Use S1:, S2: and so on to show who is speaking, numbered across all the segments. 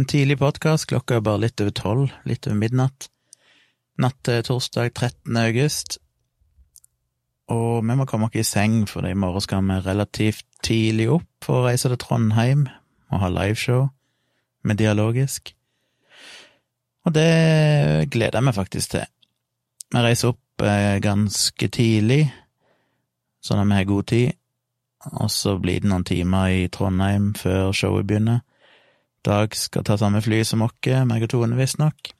S1: En tidlig podkast, klokka er bare litt over tolv, litt over midnatt. Natt til torsdag 13. august. Og vi må komme oss i seng, for i morgen skal vi relativt tidlig opp for å reise til Trondheim og ha liveshow med Dialogisk. Og det gleder jeg meg faktisk til. Vi reiser opp eh, ganske tidlig, sånn at vi har god tid, og så blir det noen timer i Trondheim før showet begynner. Dag skal ta samme fly som oss, meg og Tone, visstnok.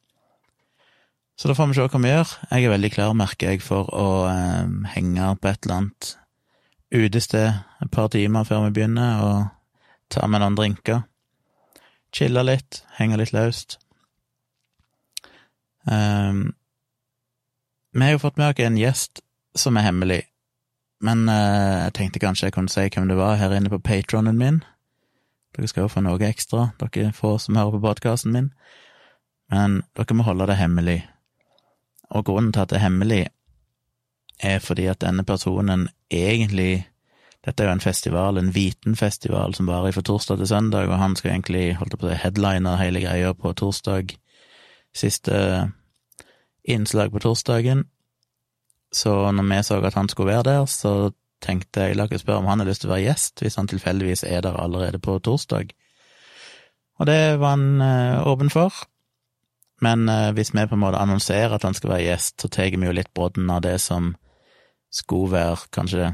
S1: Så da får vi se hva vi gjør. Jeg er veldig klar, merker jeg, for å eh, henge på et eller annet utested et par timer før vi begynner, og ta med noen drinker. Chille litt, henge litt løst. Um, vi har jo fått med oss en gjest som er hemmelig, men uh, jeg tenkte kanskje jeg kunne si hvem det var her inne på patronen min. Dere skal jo få noe ekstra, dere få som hører på podkasten min, men dere må holde det hemmelig. Og grunnen til at det er hemmelig, er fordi at denne personen egentlig Dette er jo en festival, en Vitenfestival, som varer fra torsdag til søndag, og han skal egentlig, holdt på å headline hele greia på torsdag. Siste innslag på torsdagen. Så når vi så at han skulle være der, så tenkte jeg la ikke spørre om han hadde lyst til å være gjest, hvis han tilfeldigvis er der allerede på torsdag. Og det var han eh, åpen for. Men eh, hvis vi på en måte annonserer at han skal være gjest, så tar vi jo litt brodden av det som skulle være kanskje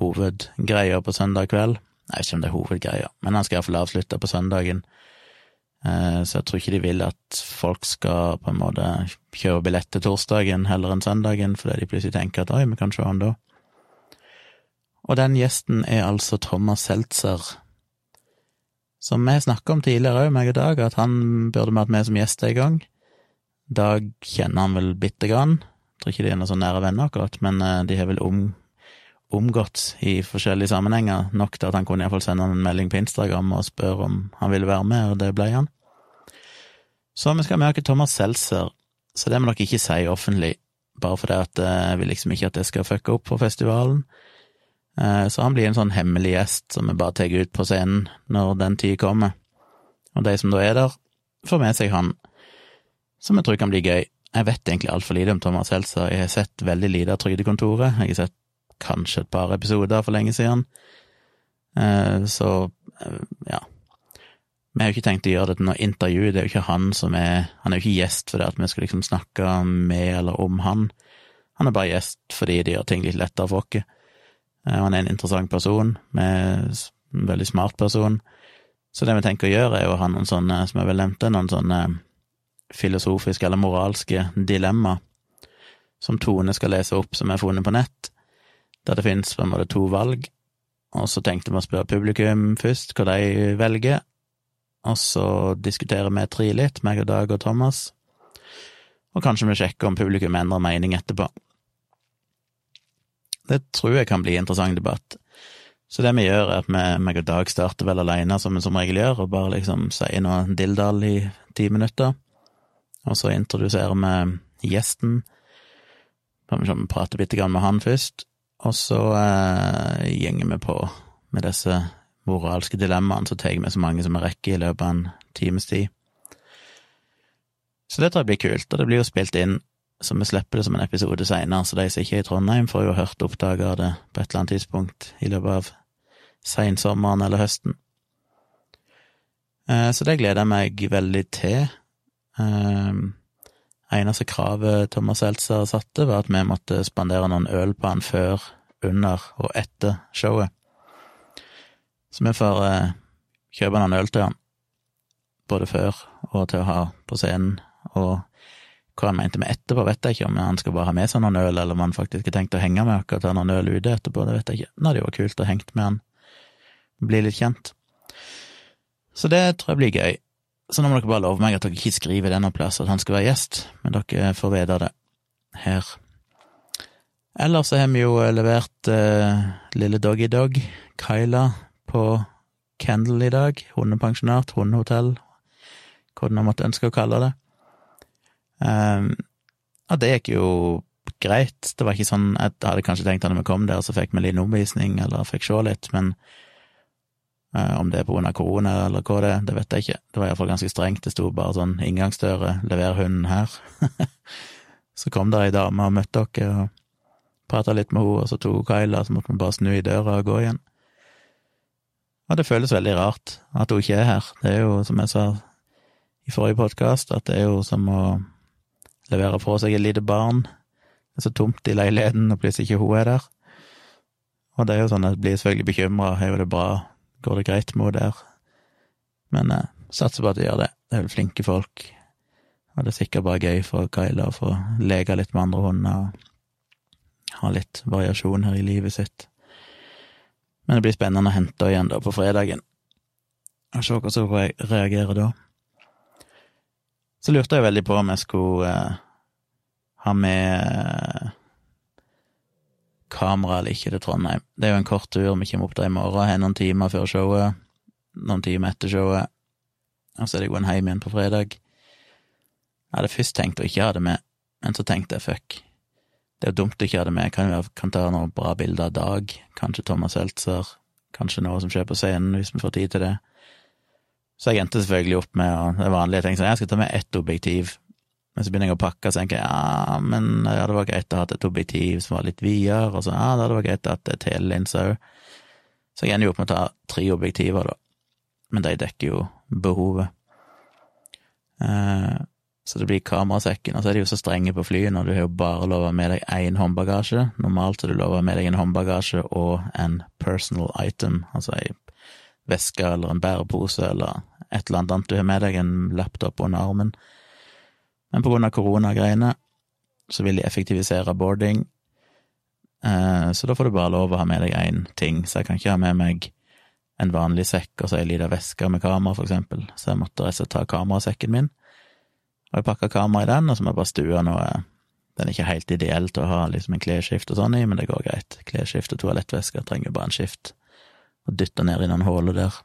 S1: hovedgreia på søndag kveld. Jeg vet ikke om det er hovedgreia, men han skal iallfall avslutte på søndagen. Eh, så jeg tror ikke de vil at folk skal på en måte kjøpe billett til torsdagen heller enn søndagen, fordi de plutselig tenker at oi, vi kan se han da. Og den gjesten er altså Thomas Seltzer, som vi snakka om tidligere òg, meg og Dag, at han burde hatt med som gjest en gang. Dag kjenner han vel bitte grann, jeg tror ikke de er noen så nære venner akkurat, men eh, de har vel om, omgått i forskjellige sammenhenger, nok til at han kunne iallfall sende en melding på Instagram og spørre om han ville være med, og det ble han. Så vi skal møte Thomas Seltzer, så det må dere ikke si offentlig, bare fordi at eh, jeg vil liksom ikke at det skal fucke opp for festivalen. Eh, så han blir en sånn hemmelig gjest som vi bare tar ut på scenen når den tid kommer. Og de som da er der, får med seg han, som jeg tror kan bli gøy. Jeg vet egentlig altfor lite om Thomas Helsa, jeg har sett veldig lite av Trygdekontoret, jeg har sett kanskje et par episoder for lenge siden, eh, så eh, ja. Vi har jo ikke tenkt å gjøre det til noe intervju, det er jo ikke han som er Han er jo ikke gjest fordi at vi skal liksom snakke med eller om han, han er bare gjest fordi de gjør ting litt lettere for oss. Eh, han er en interessant person, med en veldig smart person. Så det vi tenker å gjøre, er å ha noen sånne, som jeg vel nevnte, noen sånne filosofiske eller moralske dilemma som Tone skal lese opp, som er funnet på nett, der det finnes to valg. Og så tenkte vi å spørre publikum først hva de velger, og så diskuterer vi tre litt, meg og Dag og Thomas, og kanskje vi sjekker om publikum endrer mening etterpå. Det tror jeg kan bli interessant debatt. Så det vi gjør, er at vi, meg og Dag starter vel alene, som vi som regel gjør, og bare liksom sier noe dilldall i ti minutter. Og så introduserer vi gjesten. Vi prater bitte grann med han først, og så eh, gjenger vi på med disse moralske dilemmaene, så tar vi så mange som vi rekker i løpet av en times tid. Så det tror jeg blir kult, og det blir jo spilt inn så vi slipper det som en episode seinere, så de som ikke er i Trondheim, får jo hørt oppdaga av det på et eller annet tidspunkt i løpet av seinsommeren eller høsten. Eh, så det gleder jeg meg veldig til. Eh, eneste kravet Thomas Seltzer satte, var at vi måtte spandere noen øl på han før, under og etter showet. Så vi får eh, kjøpe noen øl til han, både før og til å ha på scenen, og hva han mente med etterpå, vet jeg ikke, om han skal bare ha med seg noen øl, eller om han faktisk har tenkt å henge med akkurat ta noen øl ute etterpå, det vet jeg ikke. Nå hadde det vært kult å hengt med han, bli litt kjent. Så det tror jeg blir gøy. Så nå må dere bare love meg at dere ikke skriver denne plass at han skal være gjest, men dere får vite det her. Ellers så har vi jo levert uh, lille Doggy Dog, Kyla, på Kendal i dag. Hundepensjonat, hundehotell, hva nå måtte ønske å kalle det. Um, det gikk jo greit. Det var ikke sånn Jeg hadde kanskje tenkt at når vi kom der, så fikk vi litt omvisning, eller fikk se litt, men Eh, om det er av korona eller hva det er, det vet jeg ikke. Det var iallfall ganske strengt. Det sto bare sånn inngangsdøre, lever hunden her. så kom der ei dame og møtte dere og prata litt med henne, og så tok Kyla, så måtte vi bare snu i døra og gå igjen. Og det føles veldig rart at hun ikke er her. Det er jo, som jeg sa i forrige podkast, at det er jo som å levere fra seg et lite barn. Det er så tomt i leiligheten, og plutselig ikke hun er der. Og det er jo sånn at jeg blir selvfølgelig bekymra, er jo det bra, går det greit med henne der? Men jeg satser på at de gjør det, det er vel flinke folk, og det er sikkert bare gøy for Kyla å få leke litt med andre hunder og ha litt variasjon her i livet sitt. Men det blir spennende å hente henne igjen da på fredagen, og se hvordan hun reagerer da. Så lurte jeg veldig på om jeg skulle eh, ha med kamera eller ikke til Trondheim. Det er jo en kort tur, vi kommer opp der i morgen, har noen timer før showet, noen timer etter showet, og så er det gått hjem igjen på fredag. Jeg hadde først tenkt å ikke ha det med, men så tenkte jeg fuck, det er jo dumt å ikke ha det med, jeg kan, kan ta noen bra bilder av Dag, kanskje Thomas Seltzer, kanskje noe som skjer på scenen, hvis vi får tid til det. Så jeg endte selvfølgelig opp med det vanlige jeg tenkte sånn, jeg skal ta med ett objektiv, men så begynner jeg å pakke, så tenker jeg ja, men det var greit å ha et objektiv som var litt videre, og så ja, det hadde vært greit å ha et telelinse òg. Så jeg ender jo opp med å ta tre objektiver, da, men de dekker jo behovet. Eh, så det blir kamerasekken, og så er de jo så strenge på flyet når du har jo bare lov å ha med deg én håndbagasje. Normalt er du lov å ha med deg en håndbagasje og en personal item, altså ei veske eller en bærepose eller et eller annet du har med deg, en laptop under armen. Men på grunn av koronagreiene så vil de effektivisere boarding, eh, så da får du bare lov å ha med deg én ting. Så jeg kan ikke ha med meg en vanlig sekk og så ei lita veske med kamera, for eksempel. Så jeg måtte rett og slett ta kamerasekken min, og jeg pakka kamera i den, og så må jeg bare stue noe Den er ikke helt ideell til å ha liksom en klesskift og sånn i, men det går greit. Klesskift og toalettveske trenger bare en skift, og dytte ned i noen huller der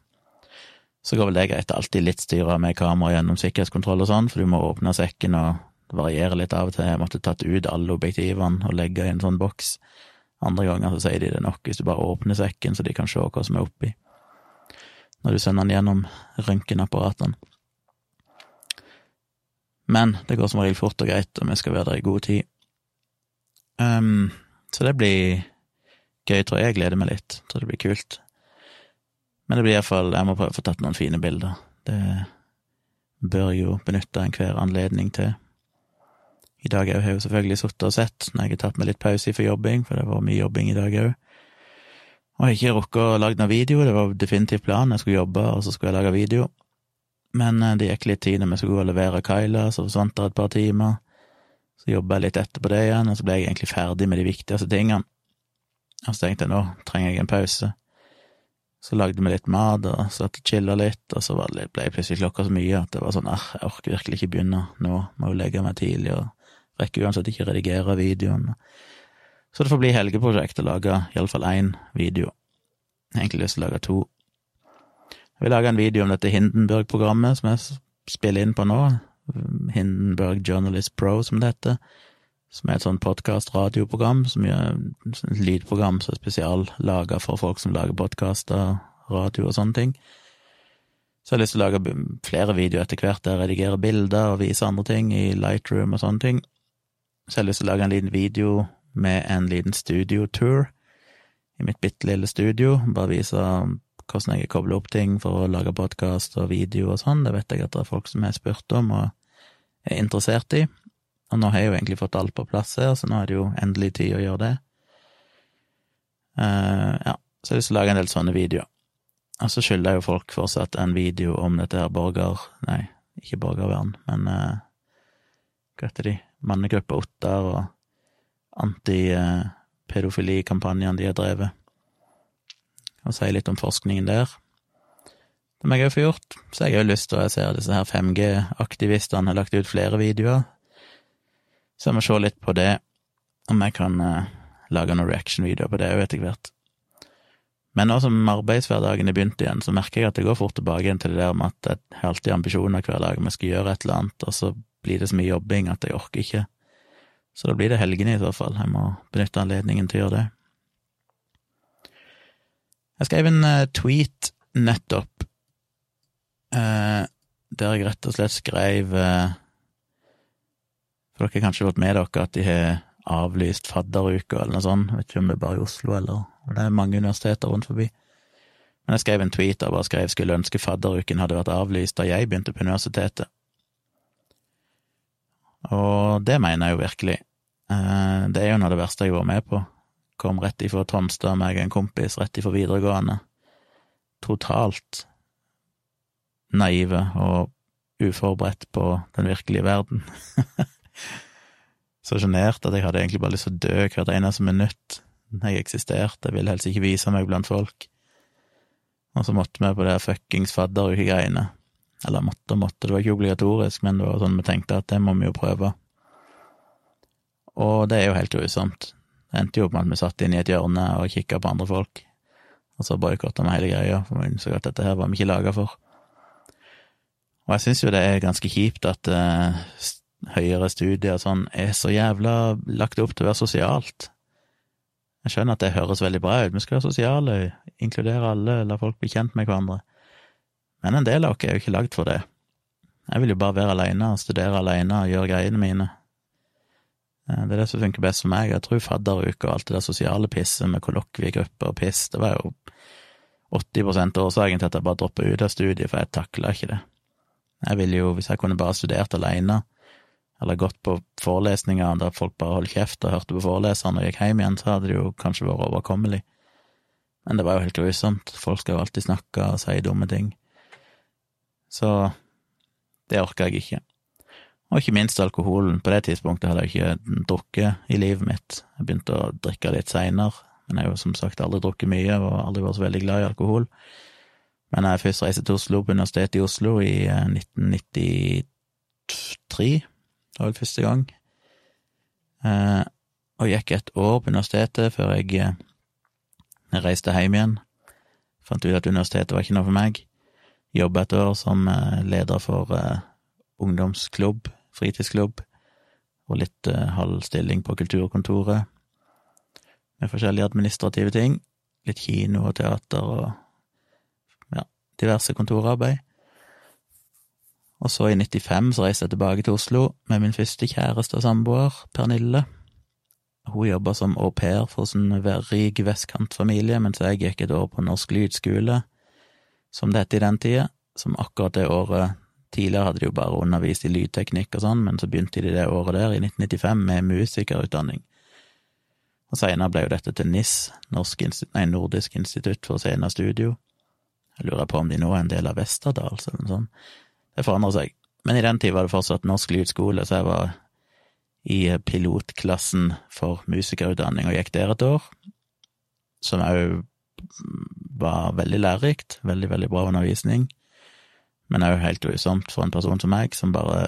S1: så går vel det greit. Alltid litt styra med kamera gjennom sikkerhetskontroll og sånn, for du må åpne sekken og variere litt av og til. Jeg måtte tatt ut alle objektivene og legge i en sånn boks. Andre ganger så sier de det nok hvis du bare åpner sekken, så de kan se hva som er oppi, når du sender den gjennom røntgenapparatene. Men det går som regel fort og greit, og vi skal være der i god tid. Um, så det blir gøy, tror jeg. Jeg gleder meg litt. Tror det blir kult. Men det blir iallfall Jeg må prøve å få tatt noen fine bilder. Det bør jo benytte enhver anledning til. I dag har jeg jo selvfølgelig sittet og sett når jeg har tatt meg litt pause for jobbing, for det var mye jobbing i dag òg. Og jeg har ikke rukket å lage noen video, det var definitivt planen, jeg skulle jobbe, og så skulle jeg lage video. Men eh, det gikk litt tid når vi skulle gå og levere Kyla, så forsvant det et par timer. Så jobba jeg litt etterpå det igjen, og så ble jeg egentlig ferdig med de viktigste tingene. Og så tenkte jeg nå trenger jeg en pause. Så lagde vi litt mat og satt og chilla litt, og så ble plutselig klokka så mye at det var sånn jeg orker virkelig ikke begynne nå, må jo legge meg tidlig og rekker uansett ikke redigere videoen. Så det får bli helgeprosjekt å lage iallfall én video. Jeg har egentlig lyst til å lage to. Jeg vil lage en video om dette Hindenburg-programmet som jeg spiller inn på nå, Hindenburg Journalist Pro, som det heter som er et sånn podkast-radioprogram, som er et lydprogram som er spesiallaga for folk som lager podkaster, radio og sånne ting. Så jeg har lyst til å lage flere videoer etter hvert, der jeg redigerer bilder og viser andre ting i Lightroom og sånne ting. Så jeg har lyst til å lage en liten video med en liten studiotour i mitt bitte lille studio, bare vise hvordan jeg kobler opp ting for å lage podkast og video og sånn. Det vet jeg at det er folk som har spurt om og er interessert i. Og nå har jeg jo egentlig fått alt på plass her, så nå er det jo endelig tid å gjøre det. Uh, ja, så jeg har lyst til å lage en del sånne videoer. Og så skylder jo folk fortsatt en video om dette her borger... Nei, ikke borgervern, men uh, hva heter de? Mannegruppa Ottar og antipedofilikampanjene de har drevet. Og si litt om forskningen der. Det må jeg òg få gjort. Så jeg har jo lyst til, å se disse her 5G-aktivistene har lagt ut flere videoer så jeg må se litt på det, om jeg kan uh, lage noen reaction-videoer på det òg etter hvert. Men nå som arbeidshverdagen er begynt igjen, så merker jeg at det går fort tilbake igjen til det der med at jeg har alltid ambisjoner hver dag om jeg skal gjøre et eller annet, og så blir det så mye jobbing at jeg orker ikke. Så da blir det helgene i så fall. Jeg må benytte anledningen til å gjøre det. Jeg skrev en uh, tweet nettopp, eh, der jeg rett og slett skrev eh, For dere har kanskje fått med dere at de har avlyst fadderuka eller noe sånt, vet ikke om det er bare i Oslo eller Det er mange universiteter rundt forbi. Men jeg skrev en tweet og bare skrev skulle ønske fadderuken hadde vært avlyst da jeg begynte på universitetet. Og det mener jeg jo virkelig. Eh, det er jo noe av det verste jeg var med på. Kom rett ifra Tonstad, meg og en kompis, rett ifra videregående. Totalt naive og uforberedt på den virkelige verden. Så sjenert at jeg hadde egentlig bare lyst til å dø hvert eneste minutt jeg eksisterte, jeg ville helst ikke vise meg blant folk. Og så måtte vi på det fuckings fadderukegreiene. Eller måtte og måtte, det var ikke obligatorisk, men det var sånn vi tenkte at det må vi jo prøve. Og det er jo helt grusomt. Det endte jo opp med at vi satt inn i et hjørne og kikka på andre folk, og så boikotta vi hele greia, for vi innså at dette her var vi ikke laga for. Og jeg syns jo det er ganske kjipt at uh, høyere studier og sånn er så jævla lagt opp til å være sosialt. Jeg skjønner at det høres veldig bra ut, vi skal være sosiale, inkludere alle, la folk bli kjent med hverandre, men en del av oss er jo ikke lagd for det. Jeg vil jo bare være aleine, studere aleine gjøre greiene mine. Eh, det er det som funker best for meg. Jeg tror fadderuke og alt det der sosiale pisset med kollokviegrupper og piss, det var jo 80 av årsaken til at jeg bare droppa ut av studiet, for jeg takla ikke det. Jeg ville jo, hvis jeg kunne bare studert aleine, eller gått på forelesninger der folk bare holdt kjeft og hørte på foreleseren og gikk hjem igjen, så hadde det jo kanskje vært overkommelig. Men det var jo helt grusomt. Folk skal jo alltid snakke og si dumme ting. Så det orka jeg ikke. Og ikke minst alkoholen. På det tidspunktet hadde jeg ikke drukket i livet mitt. Jeg begynte å drikke litt seinere, men jeg har jo som sagt aldri drukket mye og aldri vært så veldig glad i alkohol. Men jeg først reiste til Oslo, på Universitetet i Oslo, i 1993 eh, det var vel første gang. Eh, og gikk et år på universitetet før jeg, eh, reiste hjem igjen. Fant ut at universitetet var ikke noe for meg. Jobba et år som eh, leder for eh, ungdomsklubb, fritidsklubb, og litt eh, halv stilling på kulturkontoret, med forskjellige administrative ting. Litt kino og teater og ja, diverse kontorarbeid. Og så i 95 så reiste jeg tilbake til Oslo med min første kjæreste og samboer, Pernille. Hun jobba som au pair for en rik vestkantfamilie, mens jeg gikk et år på Norsk Lydskole, som det het i den tida, som akkurat det året Tidligere hadde de jo bare undervist i lydteknikk og sånn, men så begynte de det året der, i 1995, med musikerutdanning. Og seinere ble jo dette til NIS, Norsk nei, Nordisk institutt for scene og studio. Jeg lurer på om de nå er en del av Westerdals eller noe sånt. Det forandrer seg. Men i den tid var det fortsatt norsk lydskole, så jeg var i pilotklassen for musikerutdanning og gikk der et år, som òg var veldig lærerikt, veldig, veldig bra undervisning, men òg helt grusomt for en person som meg, som bare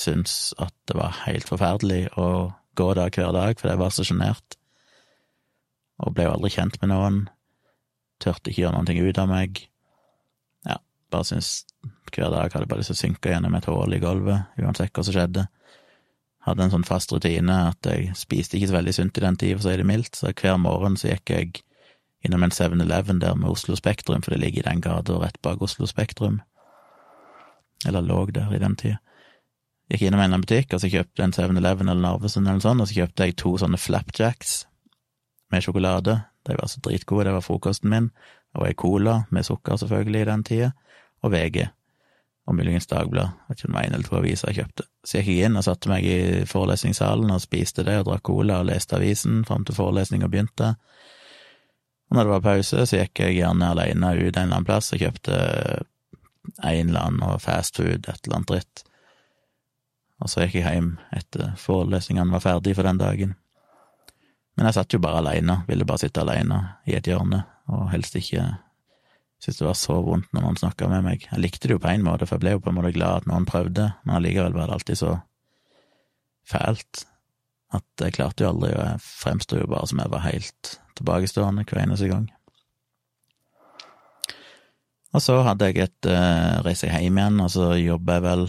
S1: syntes at det var helt forferdelig å gå der hver dag, fordi jeg var så sjenert, og ble jo aldri kjent med noen, tørte ikke gjøre noe ut av meg, bare syntes hver dag hadde bare lyst til å synke gjennom et hull i gulvet, uansett hva som skjedde. Hadde en sånn fast rutine at jeg spiste ikke så veldig sunt i den tida, for å si det mildt, så hver morgen så gikk jeg innom en 7-Eleven der med Oslo Spektrum, for det ligger i den gata rett bak Oslo Spektrum. Eller lå der i den tida. Gikk innom en butikk, og så kjøpte en 7-Eleven eller Narvesen eller noe sånt, og så kjøpte jeg to sånne flapjacks med sjokolade. De var så dritgode, det var frokosten min, og ei cola med sukker, selvfølgelig, i den tida, og VG og muligens Dagbladet, vet ikke om var en eller to aviser jeg kjøpte. Så jeg gikk inn og satte meg i forelesningssalen og spiste det og drakk cola og leste avisen fram til forelesninga begynte. Og når det var pause, så gikk jeg gjerne alene ut en eller annen plass og kjøpte en eller annen fast food, et eller annet dritt. Og så gikk jeg hjem etter forelesningene var ferdig for den dagen. Men jeg satt jo bare alene, ville bare sitte alene i et hjørne, og helst ikke Syntes det var så vondt når noen snakka med meg. Jeg likte det jo på en måte, for jeg ble jo på en måte glad at noen prøvde, men allikevel var det alltid så fælt at jeg klarte jo aldri, og jeg fremsto jo bare som jeg var helt tilbakestående hver eneste gang. Og så hadde jeg et uh, reise hjem igjen, og så jobba jeg vel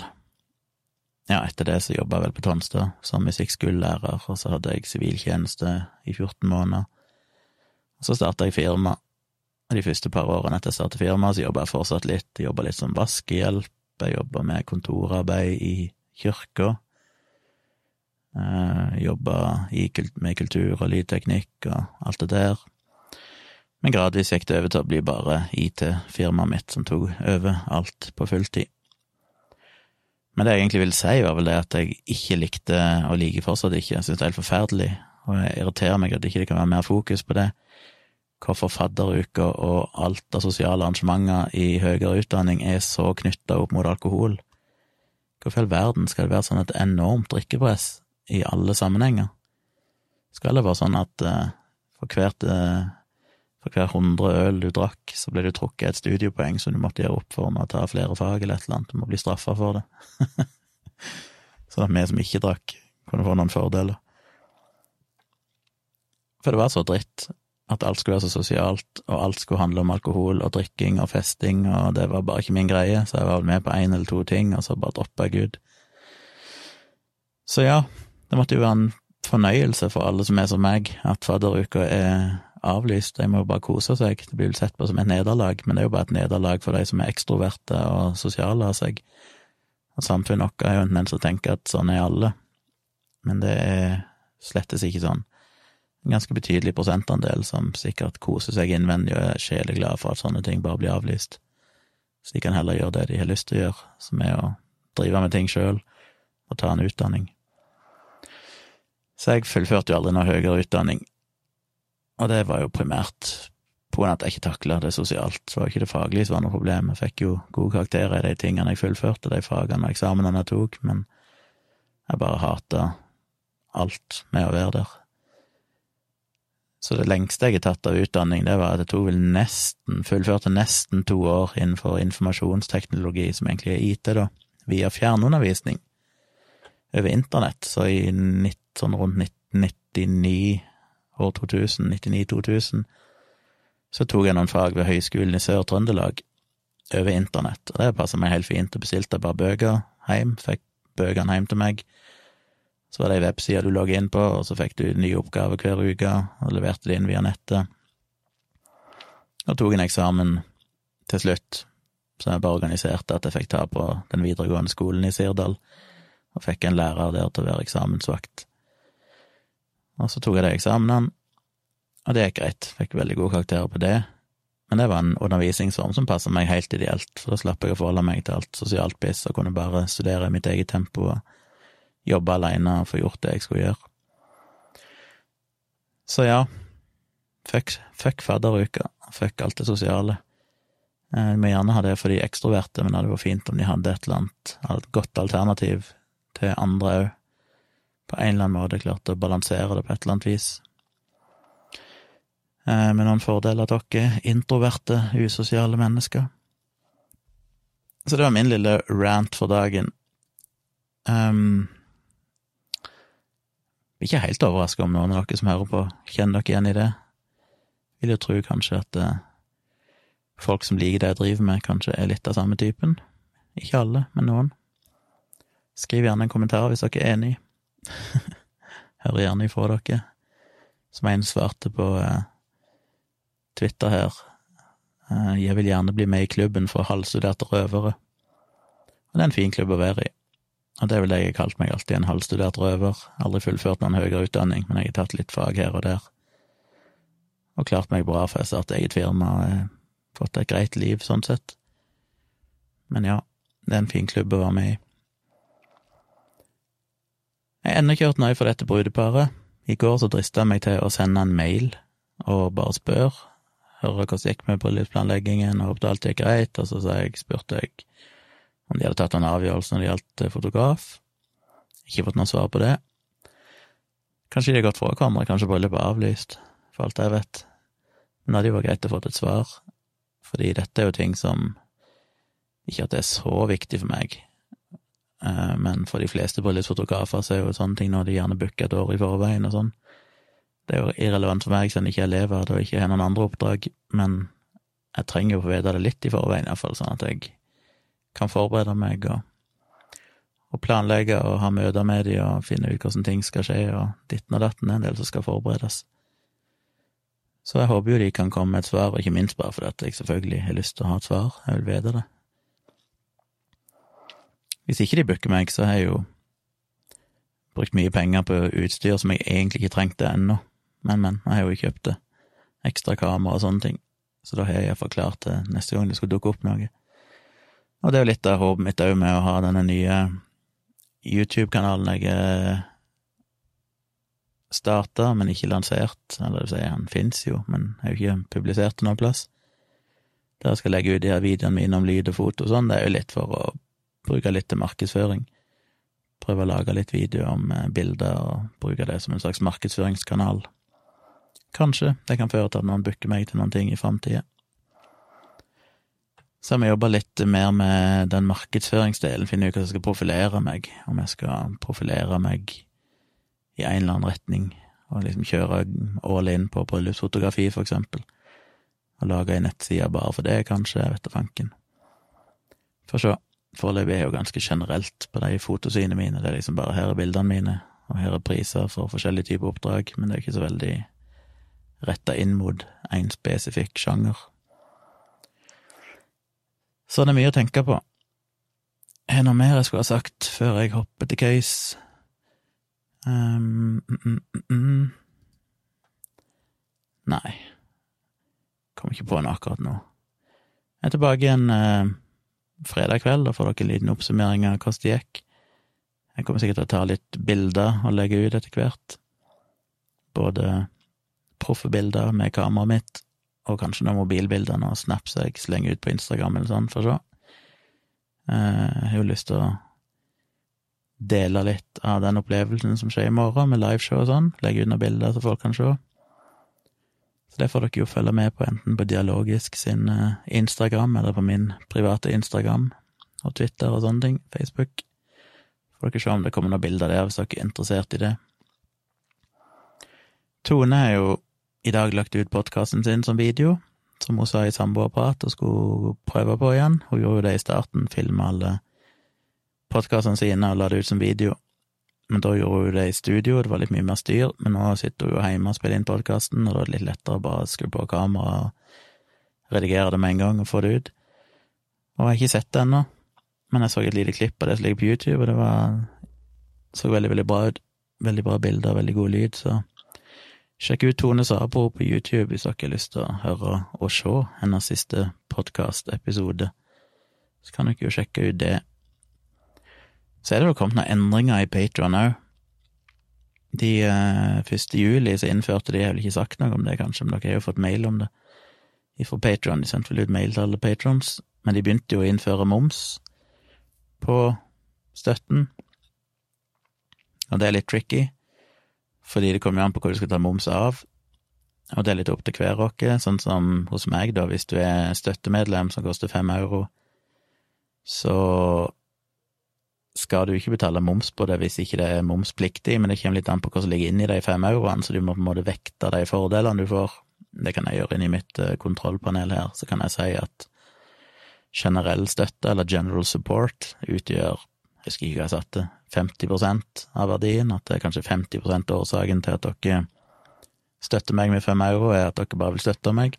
S1: Ja, etter det så jobba jeg vel på Tonstad som musikkskolelærer, og så hadde jeg siviltjeneste i 14 måneder. Og så starta jeg firma De første par årene etter jeg startet firmaet, så jobba jeg fortsatt litt. Jeg jobba litt som vaskehjelp, jeg jobba med kontorarbeid i kirka. Uh, jobba med kultur og lydteknikk og alt det der. Men gradvis gikk det over til å bli bare IT-firmaet mitt som tok over alt på fulltid. Men det jeg egentlig ville si, var vel det at jeg ikke likte, og liker fortsatt ikke, jeg synes det er helt forferdelig, og jeg irriterer meg at det ikke kan være mer fokus på det, hvorfor fadderuka og alt av sosiale arrangementer i høyere utdanning er så knytta opp mot alkohol. Hvorfor i all verden skal det være sånn et enormt drikkepress i alle sammenhenger? Skal det være sånn at uh, for hvert uh, for hver hundre øl du drakk, så ble du trukket et studiepoeng som du måtte gjøre opp for med å ta flere fag eller et eller annet. Du må bli straffa for det. sånn at vi som ikke drakk, kunne få noen fordeler. For det var så dritt at alt skulle være så sosialt, og alt skulle handle om alkohol og drikking og festing, og det var bare ikke min greie, så jeg var vel med på én eller to ting, og så bare droppa jeg ut. Så ja, det måtte jo være en fornøyelse for alle som er som meg, at fadderuka er avlyst, de må jo bare kose seg. Det blir vel sett på som et nederlag, men det er jo bare et nederlag for de som er ekstroverte og sosiale av seg. Og samfunnet vårt er jo en tendens å tenke at sånn er alle, men det er slettes ikke sånn. En ganske betydelig prosentandel som sikkert koser seg innvendig og er sjeleglade for at sånne ting bare blir avlyst. Så de kan heller gjøre det de har lyst til å gjøre, som er å drive med ting sjøl og ta en utdanning. Så jeg fullførte jo aldri noe høyere utdanning, og det var jo primært på grunn av at jeg ikke takla det sosialt. Så var ikke det faglige som var noe problem. Jeg fikk jo gode karakterer i de tingene jeg fullførte, de fagene og eksamenene jeg tok, men jeg bare hata alt med å være der. Så det lengste jeg har tatt av utdanning, det var at jeg tok vel nesten, fullførte nesten to år innenfor informasjonsteknologi, som egentlig er IT, da, via fjernundervisning over internett. Så i 19, sånn rundt 1999 år 2000, 99-2000, så tok jeg noen fag ved Høgskolen i Sør-Trøndelag over internett, og det passa meg helt fint. og bestilte bare bøker hjem, fikk bøkene hjem til meg. Så var det ei webside du logget inn på, og så fikk du nye oppgaver hver uke, og leverte det inn via nettet. Og tok en eksamen til slutt, som jeg bare organiserte at jeg fikk ta på den videregående skolen i Sirdal, og fikk en lærer der til å være eksamensvakt. Og så tok jeg de eksamenene, og det gikk greit, fikk veldig gode karakterer på det. Men det var en undervisningsform som passet meg helt ideelt, for da slapp jeg å forholde meg til alt sosialt piss og kunne bare studere i mitt eget tempo og jobbe aleine og få gjort det jeg skulle gjøre. Så ja, fuck, fuck fadderuka, fuck alt det sosiale. Jeg vi må gjerne ha det for de ekstroverte, men det hadde vært fint om de hadde et eller annet et godt alternativ til andre òg på en eller annen måte klart å balansere det på et eller annet vis. Eh, med noen fordeler til dere introverte, usosiale mennesker. Så det var min lille rant for dagen. Um, ikke helt overraska om noen av dere som hører på, kjenner dere igjen i det. Vil jo tro kanskje at uh, folk som liker det jeg driver med, kanskje er litt av samme typen. Ikke alle, men noen. Skriv gjerne en kommentar hvis dere er enig. Hører gjerne ifra dere. Som en svarte på uh, Twitter her. Uh, jeg vil gjerne bli med i klubben for halvstuderte røvere. Og det er en fin klubb å være i. Og det er vel det jeg har kalt meg alltid, en halvstudert røver. Aldri fullført noen høyere utdanning, men jeg har tatt litt fag her og der. Og klart meg bra, for jeg startet eget firma og fått et greit liv sånn sett. Men ja, det er en fin klubb å være med i. Jeg har ennå ikke hørt noe fra dette brudeparet. I går så drista jeg meg til å sende en mail og bare spørre. Høre hvordan det gikk med bryllupsplanleggingen, og håpet alt gikk greit. Og så jeg, spurte jeg om de hadde tatt en avgjørelse når det gjaldt eh, fotograf. Ikke fått noe svar på det. Kanskje de har gått fra hverandre, kanskje bryllupet er avlyst, for alt jeg vet. Men det hadde jo vært greit å få et svar, fordi dette er jo ting som Ikke at det er så viktig for meg, Eh, men for de fleste bryllupsfotografer så er jo sånne ting når de gjerne booker et år i forveien og sånn. Det er jo irrelevant for meg siden jeg ikke er elever og ikke har noen andre oppdrag, men jeg trenger jo å få vite det litt i forveien, iallfall, sånn at jeg kan forberede meg og, og planlegge og ha møter med de og finne ut hvordan ting skal skje, og ditten og datten er en del som skal forberedes. Så jeg håper jo de kan komme med et svar, og ikke minst bare fordi at jeg selvfølgelig har lyst til å ha et svar, jeg vil vite det. Hvis ikke de booker meg, så har jeg jo brukt mye penger på utstyr som jeg egentlig ikke trengte ennå, men, men, jeg har jo kjøpt det. Ekstra kamera og sånne ting, så da har jeg iallfall klart det neste gang det skulle dukke opp noe. Og det er jo litt av håpet mitt òg med å ha denne nye YouTube-kanalen jeg eh, starta, men ikke lansert. Eller det vil si, han fins jo, men er jo ikke publisert noen plass. Der jeg skal legge ut de her videoene mine om lyd og foto og sånn, det er jo litt for å bruke litt til markedsføring. Prøve å lage litt videoer om eh, bilder og bruke det som en slags markedsføringskanal. Kanskje det kan føre til at noen booker meg til noen ting i framtida. Så har vi jobba litt mer med den markedsføringsdelen, finne ut hva jeg skal profilere meg, om jeg skal profilere meg i en eller annen retning, og liksom kjøre all in på bryllupsfotografi, for eksempel, og lage ei nettside bare for det, kanskje, vet da fanken. Får sjå. Foreløpig er jeg jo ganske generelt på de fotosidene mine, det er liksom bare her er bildene mine, og her er priser for forskjellige typer oppdrag, men det er ikke så veldig retta inn mot én spesifikk sjanger. Så det er mye å tenke på. Er det noe mer jeg skulle ha sagt før jeg hopper til case? Um, mm, mm, mm. Nei. Kommer ikke på noe akkurat nå. Jeg er tilbake igjen eh, fredag kveld, da får dere en liten oppsummering av hvordan det gikk. Jeg kommer sikkert til å ta litt bilder og legge ut etter hvert. Både proffe bilder med kameraet mitt, og kanskje noen mobilbilder og snaps jeg slenger ut på Instagram eller sånn, for å se. Eh, jeg har jo lyst til å dele litt av den opplevelsen som skjer i morgen, med liveshow og sånn, legge ut noen bilder så folk kan se. Så det får dere jo følge med på, enten på Dialogisk sin eh, Instagram, eller på min private Instagram og Twitter og sånne ting, Facebook. Får dere se om det kommer noen bilder der, hvis dere er interessert i det. Tone er jo i dag lagt ut podkasten sin som video, som hun sa i samboerprat og skulle prøve på igjen. Hun gjorde jo det i starten, filma alle podkastene sine og la det ut som video. Men da gjorde hun det i studio, det var litt mye mer styr, men nå sitter hun jo hjemme og spiller inn podkasten, og da er det litt lettere å bare skru på kamera og redigere det med en gang og få det ut. Og jeg har ikke sett det ennå, men jeg så et lite klipp av det som ligger på YouTube, og det var så veldig, veldig bra ut. Veldig bra bilder, veldig god lyd, så Sjekk ut Tone Sabro på YouTube hvis dere har lyst til å høre og se hennes siste podkast-episode. Så kan dere jo sjekke ut det. Så er det jo kommet noen endringer i Patron òg. De eh, 1. juli så innførte de, jeg har vel ikke sagt noe om det, kanskje, men dere har jo fått mail om det fra Patron. De sendte vel ut mail til alle patrons, men de begynte jo å innføre moms på støtten, og det er litt tricky fordi det kommer jo an på hvor du skal ta moms av, og det er litt opp til hver dere, sånn som hos meg, da, hvis du er støttemedlem som koster fem euro, så skal du ikke betale moms på det hvis ikke det er momspliktig, men det kommer litt an på hva som ligger inni de fem euroene, så du må på en måte vekte de fordelene du får. Det kan jeg gjøre inni mitt eh, kontrollpanel her, så kan jeg si at generell støtte, eller general support, utgjør jeg husker ikke hva jeg satte, 50 av verdien, at det er kanskje 50 av årsaken til at dere støtter meg med fem euro, er at dere bare vil støtte meg.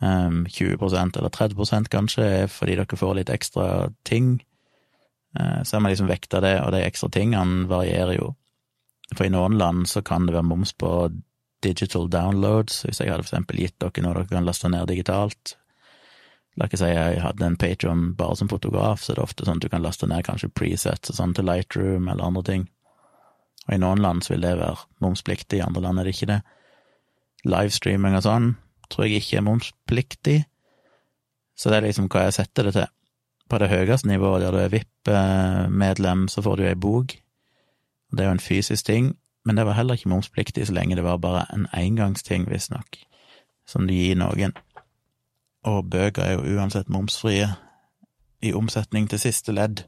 S1: Um, 20% eller 30% kanskje er fordi dere får litt ekstra ting. Uh, så er man liksom vekta det, og de ekstra tingene varierer jo. For i noen land så kan det være moms på digital downloads, hvis jeg hadde for eksempel gitt dere noe dere kan laste ned digitalt, La ikke si jeg hadde en Patron bare som fotograf, så det er ofte sånn at du kan laste ned kanskje presets og sånn til Lightroom eller andre ting. Og i noen land så vil det være momspliktig, i andre land er det ikke det. Livestreaming og sånn tror jeg ikke er momspliktig, så det er liksom hva jeg setter det til. På det høyeste nivået, der du er VIP-medlem, så får du ei bok. Det er jo en fysisk ting, men det var heller ikke momspliktig så lenge det var bare en engangsting, visstnok, som du gir noen og bøker er jo uansett momsfrie i omsetning til siste ledd,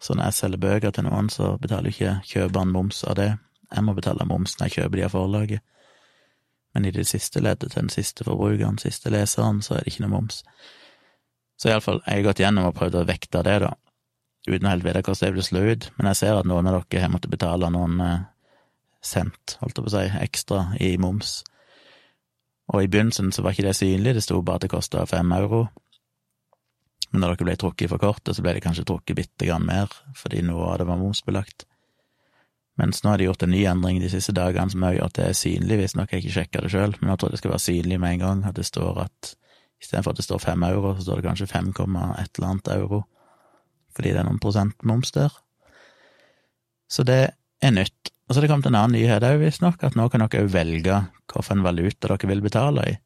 S1: så når jeg selger bøker til noen, så betaler ikke kjøperen moms av det. Jeg må betale moms når jeg kjøper de av forlaget. Men i det siste leddet til den siste forbrukeren, siste leseren, så er det ikke noe moms. Så iallfall, jeg har gått gjennom og prøvd å vekte det, da, uten å helt vite hvordan det vil slå ut, men jeg ser at noen av dere har måttet betale noen eh, cent, holdt jeg på å si, ekstra i moms Og i begynnelsen så var ikke det synlig, det sto bare at det kosta fem euro. Men når dere ble trukket for kortet, så ble det kanskje trukket bitte grann mer, fordi noe av det var momsbelagt. Mens nå har de gjort en ny endring de siste dagene som gjort at det er synlig, visstnok jeg ikke sjekka det sjøl, men jeg tror det skal være synlig med en gang, at det står at istedenfor at det står fem euro, så står det kanskje 5, et eller annet euro, fordi det er noen prosent moms der. Så det er nytt. Og så er det kommet en annen nyhet òg, visstnok, at nå kan dere òg velge hvilken valuta dere vil betale i.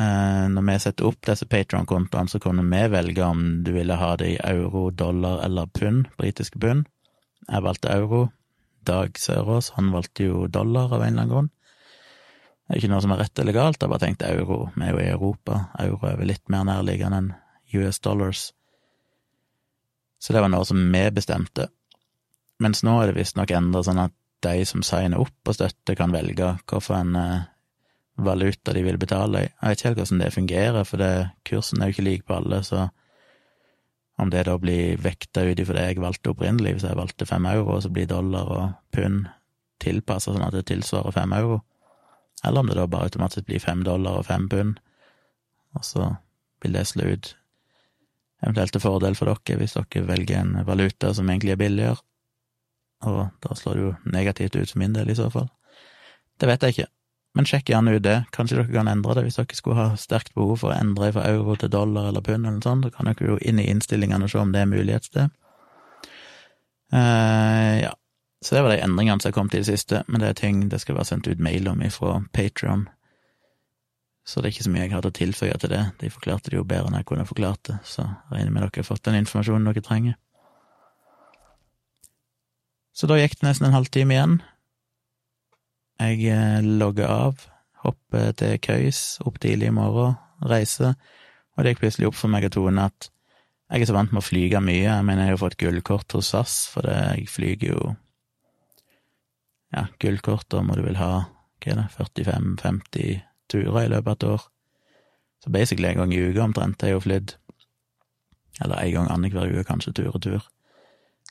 S1: Eh, når vi setter opp disse Patron-kontoene, så kunne vi velge om du ville ha det i euro, dollar eller pund, britiske pund. Jeg valgte euro. Dag Sørås, han valgte jo dollar av en eller annen grunn. Det er ikke noe som er rett eller galt, jeg bare tenkte euro. Vi er jo i Europa, euro er vel litt mer nærliggende enn US dollars. Så det var noe som vi bestemte. Mens nå er det visstnok endret sånn at de som signer opp på støtte, kan velge hvilken eh, valuta de vil betale. I. Jeg vet ikke helt hvordan det fungerer, for det, kursen er jo ikke lik på alle, så om det da blir vekta ut ifra det jeg valgte opprinnelig, hvis jeg valgte fem euro, så blir dollar og pund tilpassa sånn at det tilsvarer fem euro, eller om det da bare automatisk blir fem dollar og fem pund, og så vil det slå ut eventuelt til fordel for dere hvis dere velger en valuta som egentlig er billigere og da slår det jo negativt ut for min del, i så fall. Det vet jeg ikke, men sjekk gjerne ut det. Kanskje dere kan endre det hvis dere skulle ha sterkt behov for å endre fra euro til dollar eller pund eller noe sånt. Da kan dere jo inn i innstillingene og se om det er mulighetssted. Uh, ja, så det var de endringene som er kommet i det siste, men det er ting det skal være sendt ut mail om ifra Patrion. Så det er ikke så mye jeg hadde å tilføye til det. De forklarte det jo bedre enn jeg kunne forklart det, så jeg regner med dere har fått den informasjonen dere trenger. Så da gikk det nesten en halvtime igjen. Jeg eh, logger av, hopper til køys opp tidlig i morgen, reiser, og det gikk plutselig opp for meg og Tone at jeg er så vant med å flyge mye. Jeg mener, jeg har jo fått gullkort hos SAS, for det, jeg flyger jo Ja, gullkort, da må du vel ha hva er det, 45-50 turer i løpet av et år. Så basically en gang i uka omtrent har jeg jo flydd. Eller en gang annenhver uke, kanskje, tur og tur.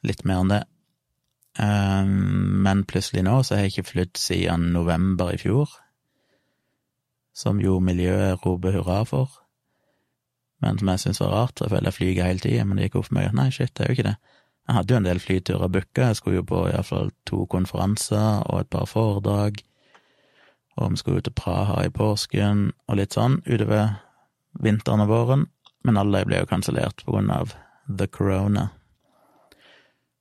S1: Litt mer enn det. Ehm, men plutselig nå så har jeg ikke flydd siden november i fjor, som jo miljøet roper hurra for, men som jeg syns var rart, for jeg føler jeg flyger hele tida, men det gikk opp for meg at nei, shit, det er jo ikke det. Jeg hadde jo en del flyturer booka, jeg skulle jo på iallfall to konferanser og et par foredrag, og vi skulle til Praha i påsken og litt sånn utover vinteren og våren, men alle ble jo kansellert på grunn av the corona.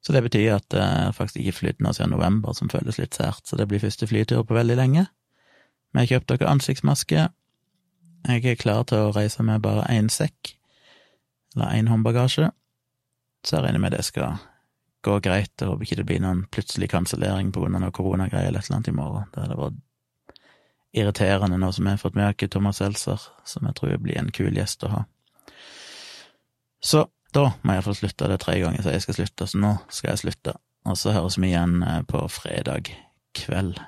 S1: Så det betyr at det er faktisk ikke flydd nå siden november, som føles litt sært, så det blir første flytur på veldig lenge. Vi har kjøpt dere ansiktsmaske. Jeg er klar til å reise med bare én sekk, eller én håndbagasje, så jeg regner med det skal gå greit. Jeg håper ikke det blir noen plutselig kansellering på grunn av noe koronagreier eller et eller annet i morgen. Det hadde vært irriterende nå som jeg har fått med oss Thomas Seltzer, som jeg tror blir en kul gjest å ha. Så da må jeg få slutte. Det tre ganger så jeg skal slutte, så nå skal jeg slutte. Og så høres vi igjen eh, på fredag kveld.